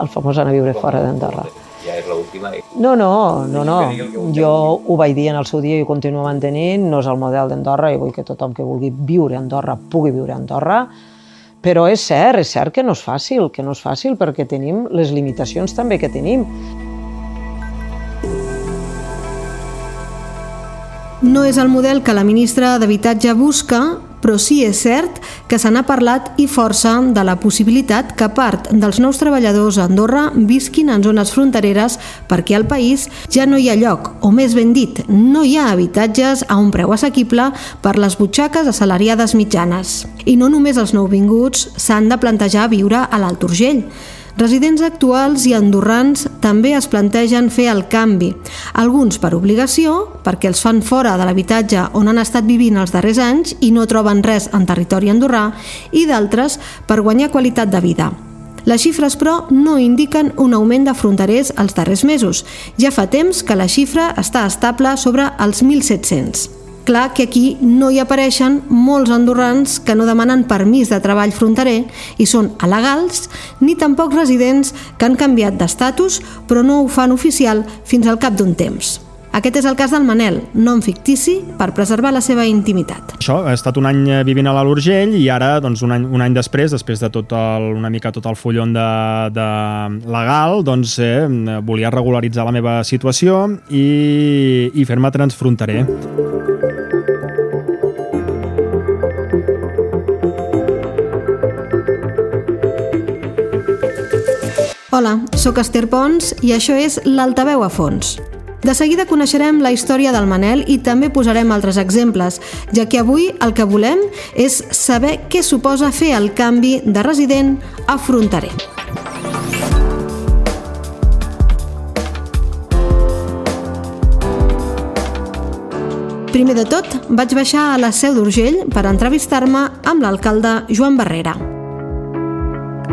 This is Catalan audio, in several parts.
el famós anar a viure fora d'Andorra. Ja és l'última. No, no, no, no. Jo ho vaig dir en el seu dia i ho continuo mantenint. No és el model d'Andorra i vull que tothom que vulgui viure a Andorra pugui viure a Andorra. Però és cert, és cert que no és fàcil, que no és fàcil perquè tenim les limitacions també que tenim. No és el model que la ministra d'Habitatge busca, però sí és cert que se n'ha parlat i força de la possibilitat que part dels nous treballadors a Andorra visquin en zones frontereres perquè al país ja no hi ha lloc, o més ben dit, no hi ha habitatges a un preu assequible per les butxaques assalariades mitjanes. I no només els nouvinguts s'han de plantejar viure a l'Alt Urgell, Residents actuals i andorrans també es plantegen fer el canvi, alguns per obligació, perquè els fan fora de l'habitatge on han estat vivint els darrers anys i no troben res en territori andorrà, i d'altres per guanyar qualitat de vida. Les xifres, però, no indiquen un augment de fronterers els darrers mesos. Ja fa temps que la xifra està estable sobre els 1.700. Clar que aquí no hi apareixen molts andorrans que no demanen permís de treball fronterer i són alegals, ni tampoc residents que han canviat d'estatus però no ho fan oficial fins al cap d'un temps. Aquest és el cas del Manel, nom fictici per preservar la seva intimitat. Això, ha estat un any eh, vivint a l'Alt Urgell i ara, doncs, un, any, un any després, després de tot el, una mica tot el fullon de, de legal, doncs eh, volia regularitzar la meva situació i, i fer-me transfronterer. Hola, sóc Esther Pons i això és l'Altaveu a fons. De seguida coneixerem la història del Manel i també posarem altres exemples, ja que avui el que volem és saber què suposa fer el canvi de resident a fronterer. Primer de tot, vaig baixar a la Seu d'Urgell per entrevistar-me amb l'alcalde Joan Barrera.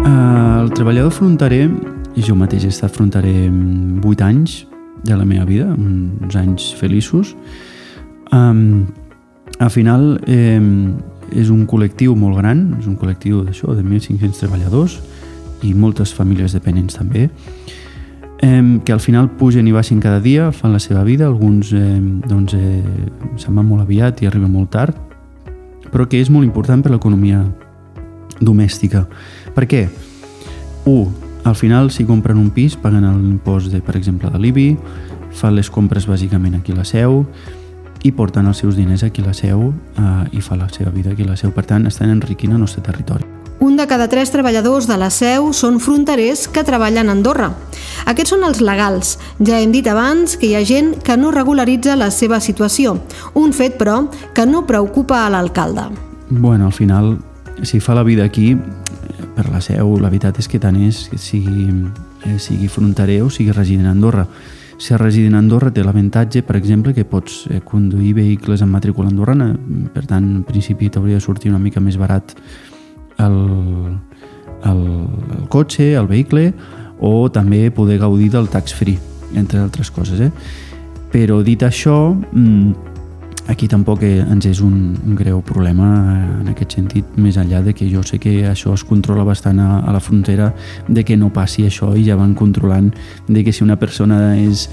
El treballador fronterer, i jo mateix he estat fronterer 8 anys de la meva vida, uns anys feliços, um, al final eh, és un col·lectiu molt gran, és un col·lectiu d'això, de 1.500 treballadors i moltes famílies dependents també, eh, que al final pugen i baixen cada dia, fan la seva vida, alguns eh, doncs, eh, se'n van molt aviat i arriben molt tard, però que és molt important per l'economia domèstica. Per què? 1. Al final, si compren un pis, paguen l'impost, per exemple, de l'IBI, fan les compres bàsicament aquí a la seu i porten els seus diners aquí a la seu eh, i fa la seva vida aquí a la seu. Per tant, estan enriquint el nostre territori. Un de cada tres treballadors de la seu són fronterers que treballen a Andorra. Aquests són els legals. Ja hem dit abans que hi ha gent que no regularitza la seva situació. Un fet, però, que no preocupa a l'alcalde. Bueno, al final, si fa la vida aquí, per la seu, la veritat és que tant és que sigui, eh, sigui fronterer o sigui resident a Andorra. Ser resident a Andorra té l'avantatge, per exemple, que pots eh, conduir vehicles amb matrícula andorrana, per tant, en principi t'hauria de sortir una mica més barat el, el, el cotxe, el vehicle, o també poder gaudir del tax-free, entre altres coses. Eh? Però dit això, mmm, aquí tampoc ens és un, un greu problema en aquest sentit, més enllà de que jo sé que això es controla bastant a, a la frontera, de que no passi això i ja van controlant de que si una persona és,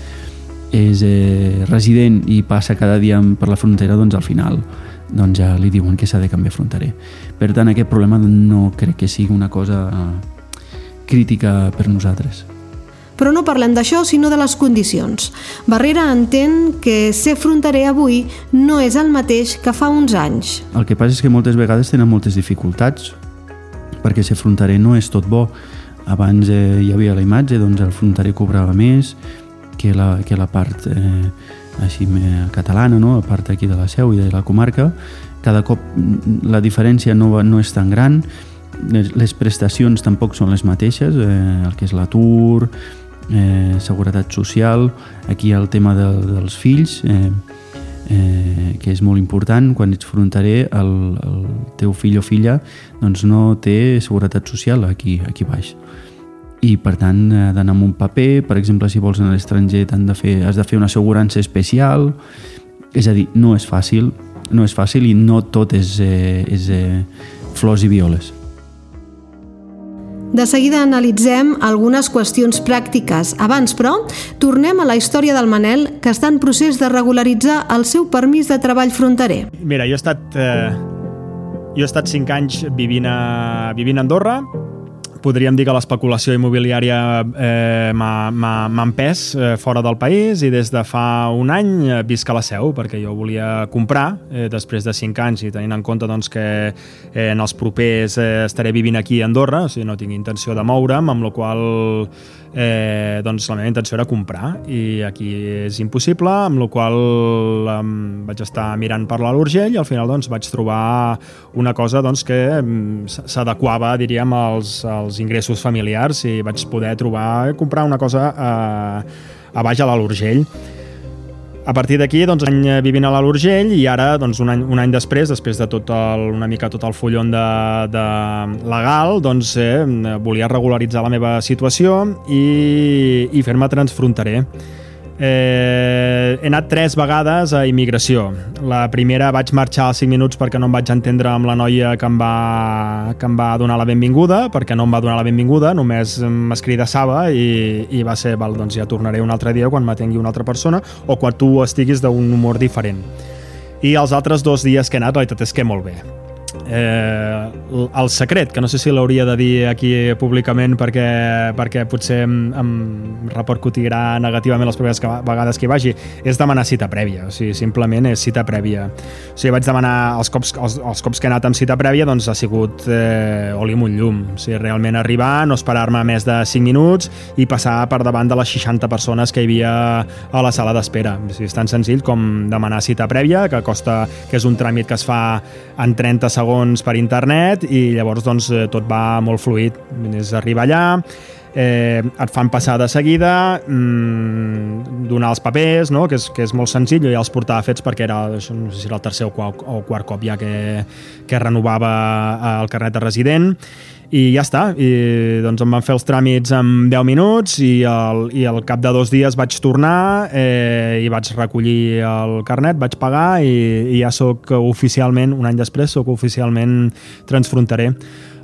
és eh, resident i passa cada dia per la frontera, doncs al final doncs ja li diuen que s'ha de canviar fronterer. Per tant, aquest problema no crec que sigui una cosa crítica per nosaltres. Però no parlem d'això, sinó de les condicions. Barrera entén que ser fronterer avui no és el mateix que fa uns anys. El que passa és que moltes vegades tenen moltes dificultats, perquè ser fronterer no és tot bo. Abans eh, hi havia la imatge, doncs el fronterer cobrava més que la, que la part eh, així catalana, no? a part aquí de la Seu i de la comarca. Cada cop la diferència no, no és tan gran, les, les prestacions tampoc són les mateixes, eh, el que és l'atur, eh, seguretat social, aquí hi ha el tema de, dels fills, eh, eh, que és molt important, quan ets fronterer el, el teu fill o filla doncs no té seguretat social aquí, aquí baix. I per tant ha d'anar amb un paper. Per exemple si vols anar a l'estranger de fer, has de fer una assegurança especial. És a dir, no és fàcil no és fàcil i no tot és, eh, és eh, flors i violes De seguida analitzem algunes qüestions pràctiques. Abans, però, tornem a la història del Manel, que està en procés de regularitzar el seu permís de treball fronterer. Mira, jo he estat, eh, jo he estat cinc anys vivint a, vivint a Andorra, podríem dir que l'especulació immobiliària eh, m'ha empès eh, fora del país i des de fa un any eh, visc a la seu perquè jo volia comprar eh, després de cinc anys i tenint en compte doncs, que eh, en els propers eh, estaré vivint aquí a Andorra, o sigui, no tinc intenció de moure'm, amb la qual eh, doncs la meva intenció era comprar i aquí és impossible, amb la qual eh, vaig estar mirant per l'Urgell i al final doncs, vaig trobar una cosa doncs, que s'adequava diríem als, als ingressos familiars i vaig poder trobar comprar una cosa eh, a baix a l'Urgell a partir d'aquí, doncs, any vivint a l'Urgell i ara, doncs, un any, un any després, després de tot el, una mica tot el fullon de, de legal, doncs, eh, volia regularitzar la meva situació i, i fer-me transfronterer. Eh, he anat tres vegades a immigració. La primera vaig marxar als 5 minuts perquè no em vaig entendre amb la noia que em va, que em va donar la benvinguda, perquè no em va donar la benvinguda, només m'escridassava i, i va ser, val, doncs ja tornaré un altre dia quan m'atengui una altra persona o quan tu estiguis d'un humor diferent. I els altres dos dies que he anat, la veritat és que molt bé eh, el secret, que no sé si l'hauria de dir aquí públicament perquè, perquè potser em, em repercutirà negativament les properes vegades que hi vagi, és demanar cita prèvia, o sigui, simplement és cita prèvia. O sigui, vaig demanar els cops, els, els cops que he anat amb cita prèvia, doncs ha sigut eh, oli amb un llum. O sigui, realment arribar, no esperar-me més de 5 minuts i passar per davant de les 60 persones que hi havia a la sala d'espera. O sigui, és tan senzill com demanar cita prèvia, que costa, que és un tràmit que es fa en 30 segons segons per internet i llavors doncs, eh, tot va molt fluid. És arribar allà, eh, et fan passar de seguida, mmm, donar els papers, no? que, és, que és molt senzill, jo ja els portava fets perquè era, no sé si era el tercer o quart, o quart cop ja que, que renovava el carnet de resident, i ja està, i doncs em van fer els tràmits en 10 minuts i al, i al cap de dos dies vaig tornar eh, i vaig recollir el carnet, vaig pagar i, i ja sóc oficialment, un any després, sóc oficialment transfronterer.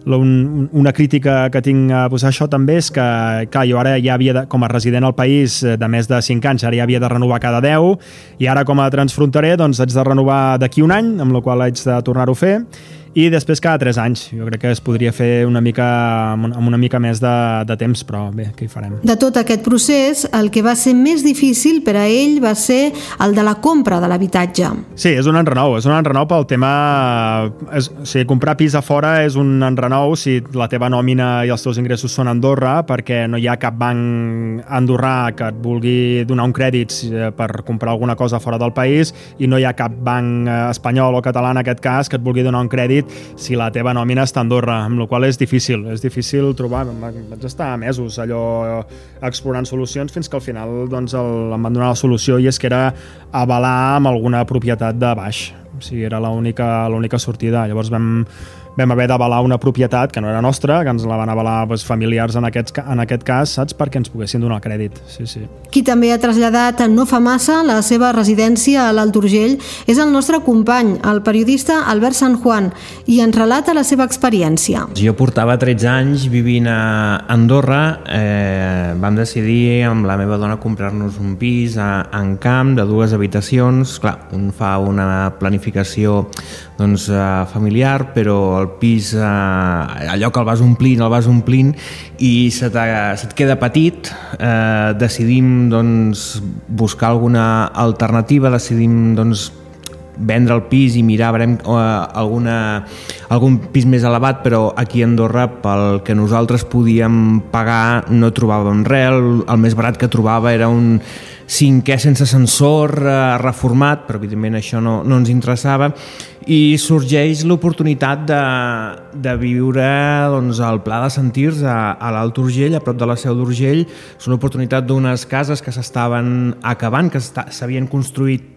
Un, una crítica que tinc a posar això també és que, clar, jo ara ja havia, de, com a resident al país eh, de més de 5 anys, ara ja havia de renovar cada 10 i ara com a transfronterer doncs haig de renovar d'aquí un any, amb la qual haig de tornar-ho a fer i després cada 3 anys. Jo crec que es podria fer una mica, amb una mica més de, de temps, però bé, què hi farem? De tot aquest procés, el que va ser més difícil per a ell va ser el de la compra de l'habitatge. Sí, és un enrenou, és un enrenou pel tema... És, o sigui, comprar pis a fora és un enrenou si la teva nòmina i els teus ingressos són a Andorra, perquè no hi ha cap banc andorrà que et vulgui donar un crèdit eh, per comprar alguna cosa fora del país i no hi ha cap banc eh, espanyol o català en aquest cas que et vulgui donar un crèdit dit si la teva nòmina està a Andorra, amb la qual és difícil, és difícil trobar, vaig estar mesos allò explorant solucions fins que al final doncs, el, em van donar la solució i és que era avalar amb alguna propietat de baix, o sigui, era l'única sortida. Llavors vam, vam haver d'avalar una propietat que no era nostra, que ens la van avalar doncs, familiars en aquest, en aquest cas, saps? Perquè ens poguessin donar crèdit. Sí, sí. Qui també ha traslladat no fa massa la seva residència a l'Alt Urgell és el nostre company, el periodista Albert San Juan, i ens relata la seva experiència. Jo portava 13 anys vivint a Andorra, eh, vam decidir amb la meva dona comprar-nos un pis a, en camp de dues habitacions, clar, un fa una planificació doncs, eh, familiar, però el pis, eh, allò que el vas omplint, el vas omplint i se, se't queda petit, eh, decidim doncs, buscar alguna alternativa, decidim doncs, vendre el pis i mirar veurem, uh, alguna, algun pis més elevat, però aquí a Andorra pel que nosaltres podíem pagar no trobàvem res, el, el més barat que trobava era un cinquè sense ascensor eh, reformat, però evidentment això no, no ens interessava, i sorgeix l'oportunitat de, de viure doncs, al Pla de Sentirs a, a l'Alt Urgell, a prop de la Seu d'Urgell. És una oportunitat d'unes cases que s'estaven acabant, que s'havien construït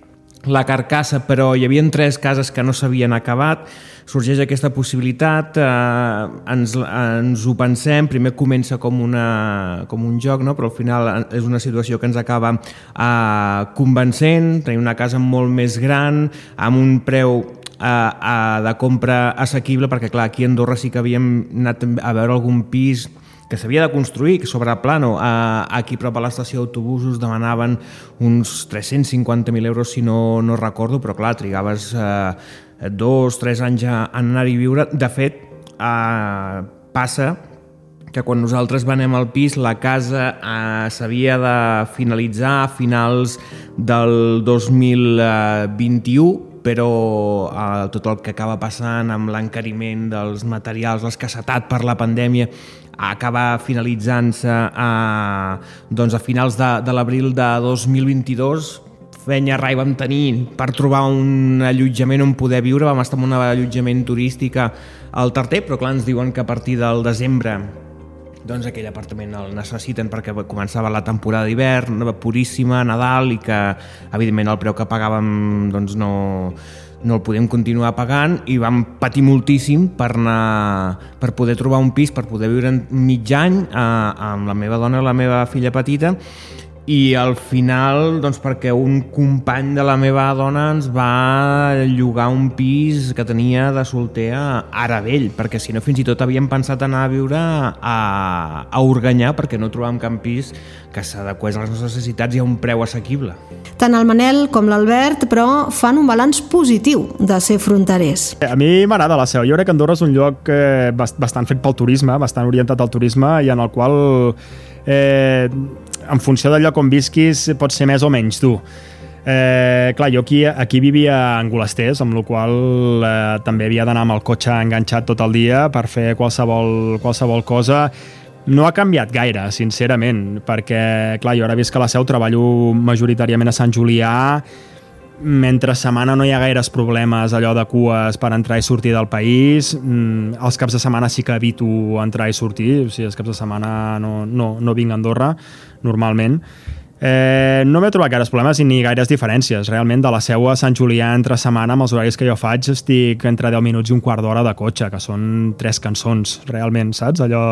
la carcassa, però hi havia tres cases que no s'havien acabat, sorgeix aquesta possibilitat, eh, ens, ens ho pensem, primer comença com, una, com un joc, no? però al final és una situació que ens acaba eh, convencent, tenim una casa molt més gran, amb un preu eh, eh, de compra assequible, perquè clar, aquí a Andorra sí que havíem anat a veure algun pis que s'havia de construir sobre plano. A, aquí prop a l'estació d'autobusos demanaven uns 350.000 euros, si no, no recordo, però clar, trigaves eh, dos, tres anys a, anar-hi a viure. De fet, eh, passa que quan nosaltres venem al pis la casa eh, s'havia de finalitzar a finals del 2021 però eh, tot el que acaba passant amb l'encariment dels materials, l'escassetat per la pandèmia, acaba finalitzant-se a, doncs a finals de, de l'abril de 2022 fenya rai vam tenir per trobar un allotjament on poder viure, vam estar en un allotjament turístic al Tarter, però clar, ens diuen que a partir del desembre doncs aquell apartament el necessiten perquè començava la temporada d'hivern, puríssima, Nadal, i que evidentment el preu que pagàvem doncs no, no el podem continuar pagant. I vam patir moltíssim per, anar, per poder trobar un pis, per poder viure mig any eh, amb la meva dona i la meva filla petita i al final, doncs perquè un company de la meva dona ens va llogar un pis que tenia de solter a Aravell, perquè si no fins i tot havíem pensat anar a viure a, a Organyà perquè no trobàvem cap pis que s'adequés a les nostres necessitats i a un preu assequible. Tant el Manel com l'Albert, però, fan un balanç positiu de ser fronterers. A mi m'agrada la seu. Jo crec que Andorra és un lloc eh, bastant fet pel turisme, bastant orientat al turisme i en el qual eh, en funció del lloc on visquis pot ser més o menys dur. Eh, clar, jo aquí, aquí vivia en Golesters, amb la qual eh, també havia d'anar amb el cotxe enganxat tot el dia per fer qualsevol, qualsevol cosa. No ha canviat gaire, sincerament, perquè, clar, jo ara visc a la Seu, treballo majoritàriament a Sant Julià, mentre setmana no hi ha gaires problemes allò de cues per entrar i sortir del país mm, els caps de setmana sí que evito entrar i sortir o sigui, els caps de setmana no, no, no vinc a Andorra normalment Eh, no m'he trobat gaires problemes ni gaires diferències. Realment, de la seu a Sant Julià entre setmana, amb els horaris que jo faig, estic entre 10 minuts i un quart d'hora de cotxe, que són tres cançons, realment, saps? Allò...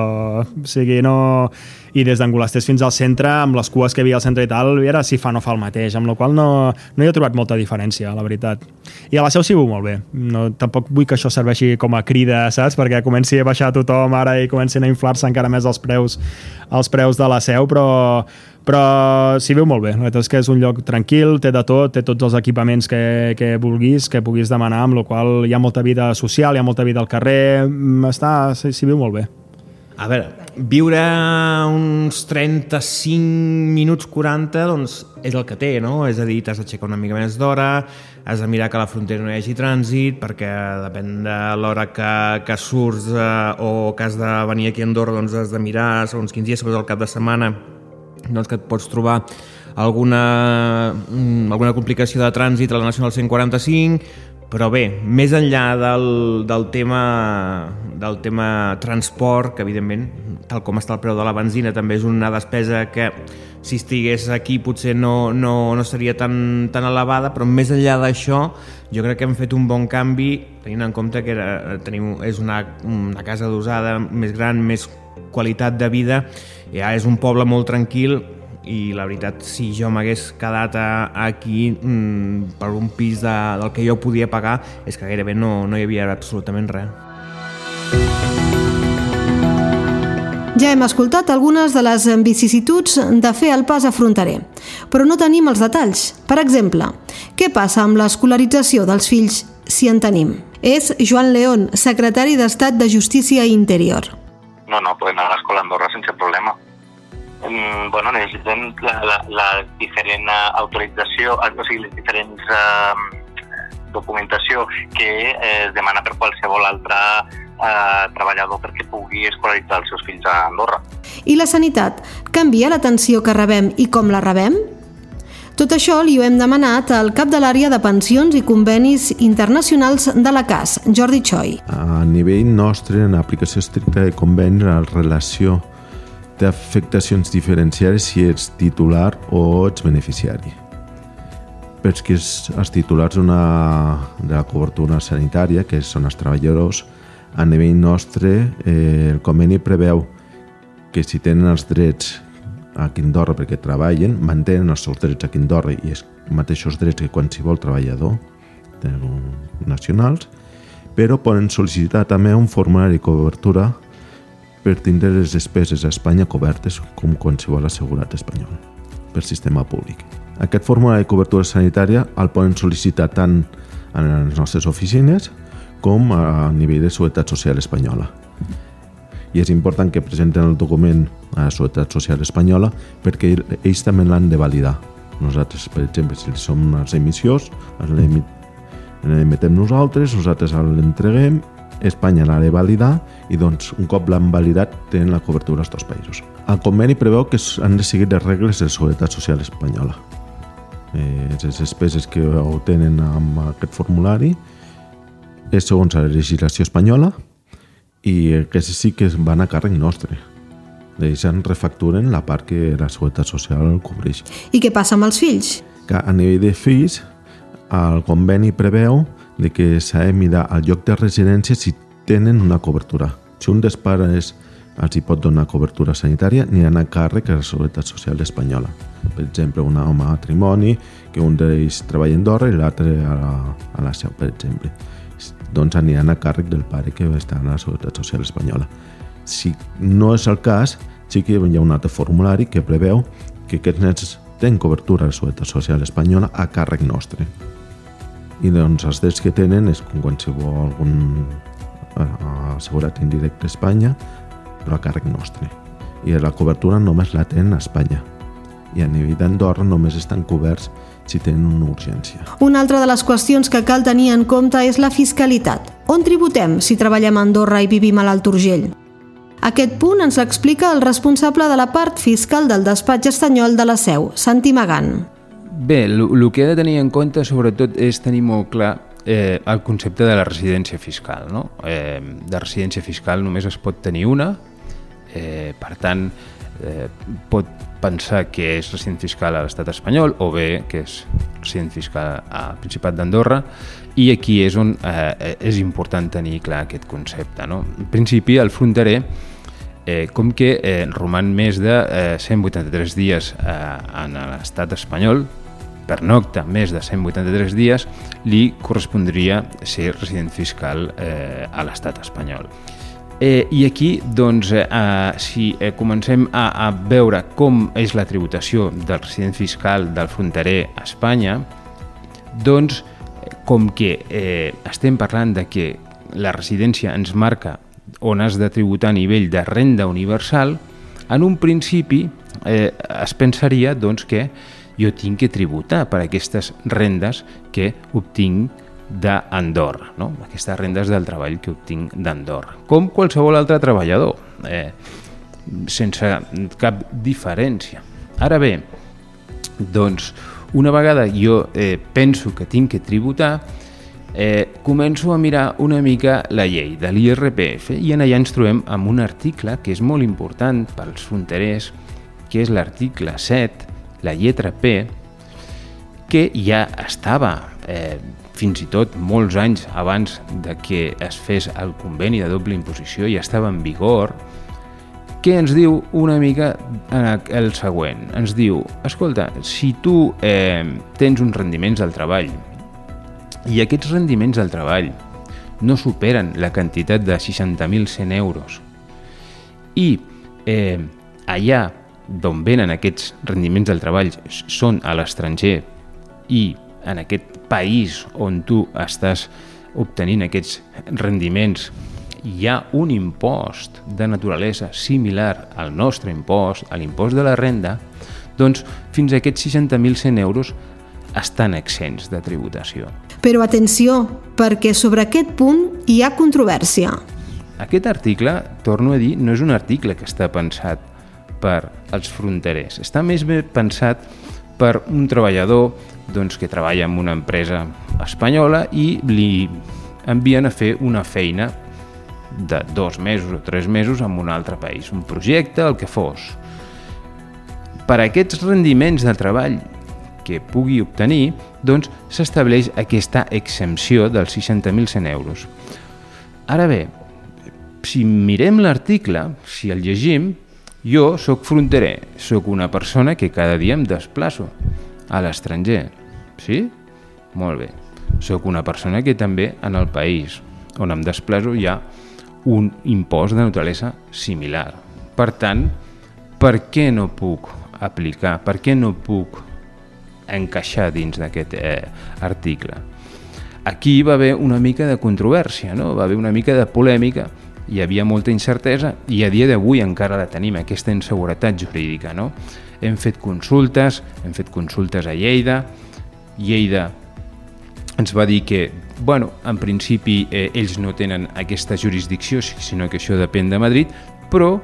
O sigui, no... I des d'Angolasters fins al centre, amb les cues que hi havia al centre i tal, era si fa no fa el mateix, amb la qual no, no hi he trobat molta diferència, la veritat. I a la seu viu molt bé. No, tampoc vull que això serveixi com a crida, saps? Perquè comenci a baixar tothom ara i comencin a inflar-se encara més els preus, els preus de la seu, però però s'hi viu molt bé. La veritat és que és un lloc tranquil, té de tot, té tots els equipaments que, que vulguis, que puguis demanar, amb la qual hi ha molta vida social, hi ha molta vida al carrer, mm, està, s'hi viu molt bé. A veure, viure uns 35 minuts 40 doncs és el que té, no? És a dir, t'has d'aixecar una mica més d'hora, has de mirar que a la frontera no hi hagi trànsit, perquè depèn de l'hora que, que surts eh, o que has de venir aquí a Andorra, doncs has de mirar segons quins dies, segons el cap de setmana, doncs que et pots trobar alguna, mm, alguna complicació de trànsit a la Nacional 145, però bé, més enllà del, del, tema, del tema transport, que evidentment, tal com està el preu de la benzina, també és una despesa que si estigués aquí potser no, no, no seria tan, tan elevada, però més enllà d'això, jo crec que hem fet un bon canvi, tenint en compte que era, tenim, és una, una casa d'usada més gran, més qualitat de vida, ja és un poble molt tranquil i la veritat, si jo m'hagués quedat aquí mmm, per un pis de, del que jo podia pagar, és que gairebé no, no hi havia absolutament res. Ja hem escoltat algunes de les vicissituds de fer el pas a fronterer, però no tenim els detalls. Per exemple, què passa amb l'escolarització dels fills si en tenim? És Joan León, secretari d'Estat de Justícia i Interior. No, no, pueden anar a l'escola a Andorra sense problema. Mm, bueno, necessitem la, la, la diferent autorització, o sigui, les diferents eh, documentació que eh, es demana per qualsevol altre eh, treballador perquè pugui escolaritzar els seus fills a Andorra. I la sanitat? Canvia l'atenció que rebem i com la rebem? Tot això li ho hem demanat al cap de l'àrea de pensions i convenis internacionals de la CAS, Jordi Choi. A nivell nostre, en aplicació estricta de convenis, la relació d'afectacions diferenciades si ets titular o ets beneficiari. que els titulars una, de la cobertura sanitària, que són els treballadors, a nivell nostre eh, el conveni preveu que si tenen els drets a Quindorra perquè treballen, mantenen els seus drets a Quindorra i els mateixos drets que qualsevol treballador nacionals, però poden sol·licitar també un formulari de cobertura per tindre les despeses a Espanya cobertes com qualsevol assegurat espanyol per sistema públic. Aquest formulari de cobertura sanitària el poden sol·licitar tant en les nostres oficines com a nivell de Seguretat Social Espanyola. I és important que presenten el document a la Seguretat Social Espanyola perquè ells també l'han de validar. Nosaltres, per exemple, si som els emissors, l'emitem nosaltres, nosaltres l'entreguem, Espanya l'ha de validar i doncs un cop l'han validat tenen la cobertura als dos països. El conveni preveu que han de seguir les regles de Seguretat Social Espanyola. Eh, les despeses que obtenen amb aquest formulari és segons la legislació espanyola i aquests sí que van a càrrec nostre. Ells en refacturen la part que la Seguretat Social cobreix. I què passa amb els fills? Que a nivell de fills, el conveni preveu de que s'ha de mirar al lloc de residència si tenen una cobertura. Si un dels pares els hi pot donar cobertura sanitària, aniran a càrrec a la Seguretat Social Espanyola. Per exemple, un home matrimoni, que un d'ells treballa a Andorra i l'altre a, la, a la seu, per exemple doncs aniran a càrrec del pare que està a la Seguretat Social Espanyola. Si no és el cas, sí que hi ha un altre formulari que preveu que aquests nens tenen cobertura a la Seguretat Social Espanyola a càrrec nostre. I doncs els drets que tenen és com qualsevol algun assegurat indirecte a Espanya, però a càrrec nostre. I la cobertura només la tenen a Espanya. I a nivell d'Andorra només estan coberts si tenen una urgència. Una altra de les qüestions que cal tenir en compte és la fiscalitat. On tributem si treballem a Andorra i vivim a l'Alt Urgell? Aquest punt ens l'explica el responsable de la part fiscal del despatx estanyol de la Seu, Santi Magant. Bé, el que he de tenir en compte sobretot és tenir molt clar eh, el concepte de la residència fiscal. No? Eh, de residència fiscal només es pot tenir una, eh, per tant, eh, pot pensar que és resident fiscal a l'estat espanyol o bé que és resident fiscal al Principat d'Andorra i aquí és on eh, és important tenir clar aquest concepte. No? En principi, el fronterer, eh, com que eh, roman més de eh, 183 dies eh, en l'estat espanyol, per nocta més de 183 dies, li correspondria ser resident fiscal eh, a l'estat espanyol. Eh, I aquí, doncs, eh, si eh, comencem a, a veure com és la tributació del resident fiscal del fronterer a Espanya, doncs, com que eh, estem parlant de que la residència ens marca on has de tributar a nivell de renda universal, en un principi eh, es pensaria doncs, que jo tinc que tributar per aquestes rendes que obtinc d'Andorra, no? aquestes rendes del treball que obtinc d'Andorra, com qualsevol altre treballador, eh, sense cap diferència. Ara bé, doncs, una vegada jo eh, penso que tinc que tributar, eh, començo a mirar una mica la llei de l'IRPF i en allà ens trobem amb un article que és molt important pels fronterers, que és l'article 7, la lletra P, que ja estava eh, fins i tot molts anys abans de que es fes el conveni de doble imposició i estava en vigor, que ens diu una mica el següent. Ens diu, escolta, si tu eh, tens uns rendiments del treball i aquests rendiments del treball no superen la quantitat de 60.100 euros i eh, allà d'on venen aquests rendiments del treball són a l'estranger i en aquest país on tu estàs obtenint aquests rendiments hi ha un impost de naturalesa similar al nostre impost, a l'impost de la renda, doncs fins a aquests 60.100 euros estan exents de tributació. Però atenció, perquè sobre aquest punt hi ha controvèrsia. Aquest article, torno a dir, no és un article que està pensat per als fronterers. Està més bé pensat per un treballador doncs, que treballa en una empresa espanyola i li envien a fer una feina de dos mesos o tres mesos en un altre país, un projecte, el que fos. Per aquests rendiments de treball que pugui obtenir, doncs s'estableix aquesta exempció dels 60.100 euros. Ara bé, si mirem l'article, si el llegim, jo sóc fronterer, sóc una persona que cada dia em desplaço a l'estranger. Sí? Molt bé. Sóc una persona que també en el país on em desplaço hi ha un impost de naturalesa similar. Per tant, per què no puc aplicar, per què no puc encaixar dins d'aquest eh, article? Aquí va haver una mica de controvèrsia, no? va haver una mica de polèmica, hi havia molta incertesa i a dia d'avui encara la tenim, aquesta inseguretat jurídica. No? Hem fet consultes, hem fet consultes a Lleida, Lleida ens va dir que, bueno, en principi eh, ells no tenen aquesta jurisdicció, sinó que això depèn de Madrid, però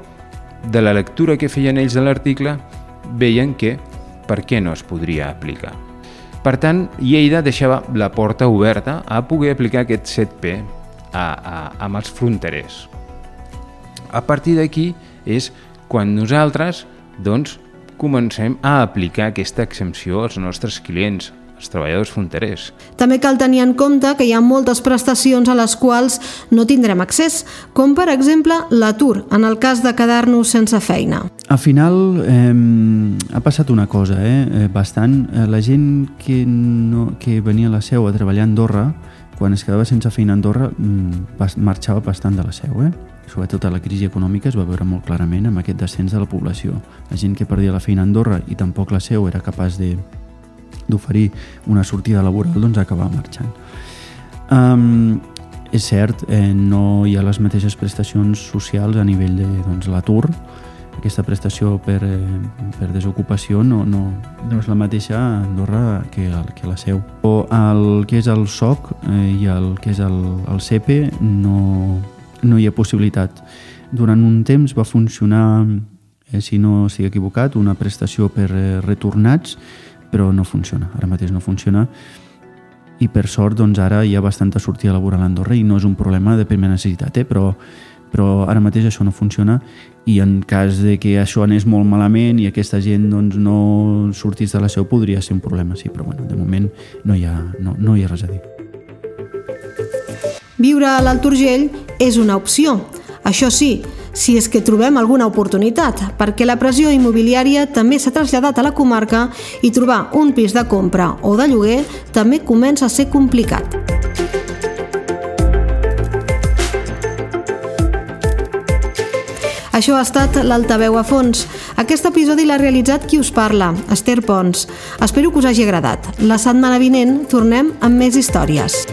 de la lectura que feien ells de l'article veien que per què no es podria aplicar. Per tant, Lleida deixava la porta oberta a poder aplicar aquest 7P a, a, amb els fronterers. A partir d'aquí és quan nosaltres doncs, comencem a aplicar aquesta exempció als nostres clients, els treballadors fronterers. També cal tenir en compte que hi ha moltes prestacions a les quals no tindrem accés, com per exemple l'atur, en el cas de quedar-nos sense feina. Al final eh, ha passat una cosa, eh, eh, bastant. Eh, la gent que, no, que venia a la seu a treballar a Andorra, quan es quedava sense feina a Andorra, mm, marxava bastant de la seu, eh? Sobretot a la crisi econòmica es va veure molt clarament amb aquest descens de la població. La gent que perdia la feina a Andorra i tampoc la seu era capaç de, d'oferir una sortida laboral, doncs acabar marxant. Um, és cert, eh, no hi ha les mateixes prestacions socials a nivell de doncs, l'atur, aquesta prestació per, eh, per desocupació no, no, no és la mateixa a Andorra que, el, que la seu. O el que és el SOC eh, i el que és el, el CEPE no, no hi ha possibilitat. Durant un temps va funcionar, eh, si no estic equivocat, una prestació per eh, retornats però no funciona, ara mateix no funciona i per sort doncs ara hi ha bastanta sortida laboral a Andorra i no és un problema de primera necessitat, eh? però, però ara mateix això no funciona i en cas de que això anés molt malament i aquesta gent doncs, no sortís de la seu podria ser un problema, sí, però bueno, de moment no hi ha, no, no hi ha res a dir. Viure a l'Alt Urgell és una opció. Això sí, si és que trobem alguna oportunitat, perquè la pressió immobiliària també s'ha traslladat a la comarca i trobar un pis de compra o de lloguer també comença a ser complicat. Això ha estat l'Altaveu a fons. Aquest episodi l'ha realitzat qui us parla, Esther Pons. Espero que us hagi agradat. La setmana vinent tornem amb més històries.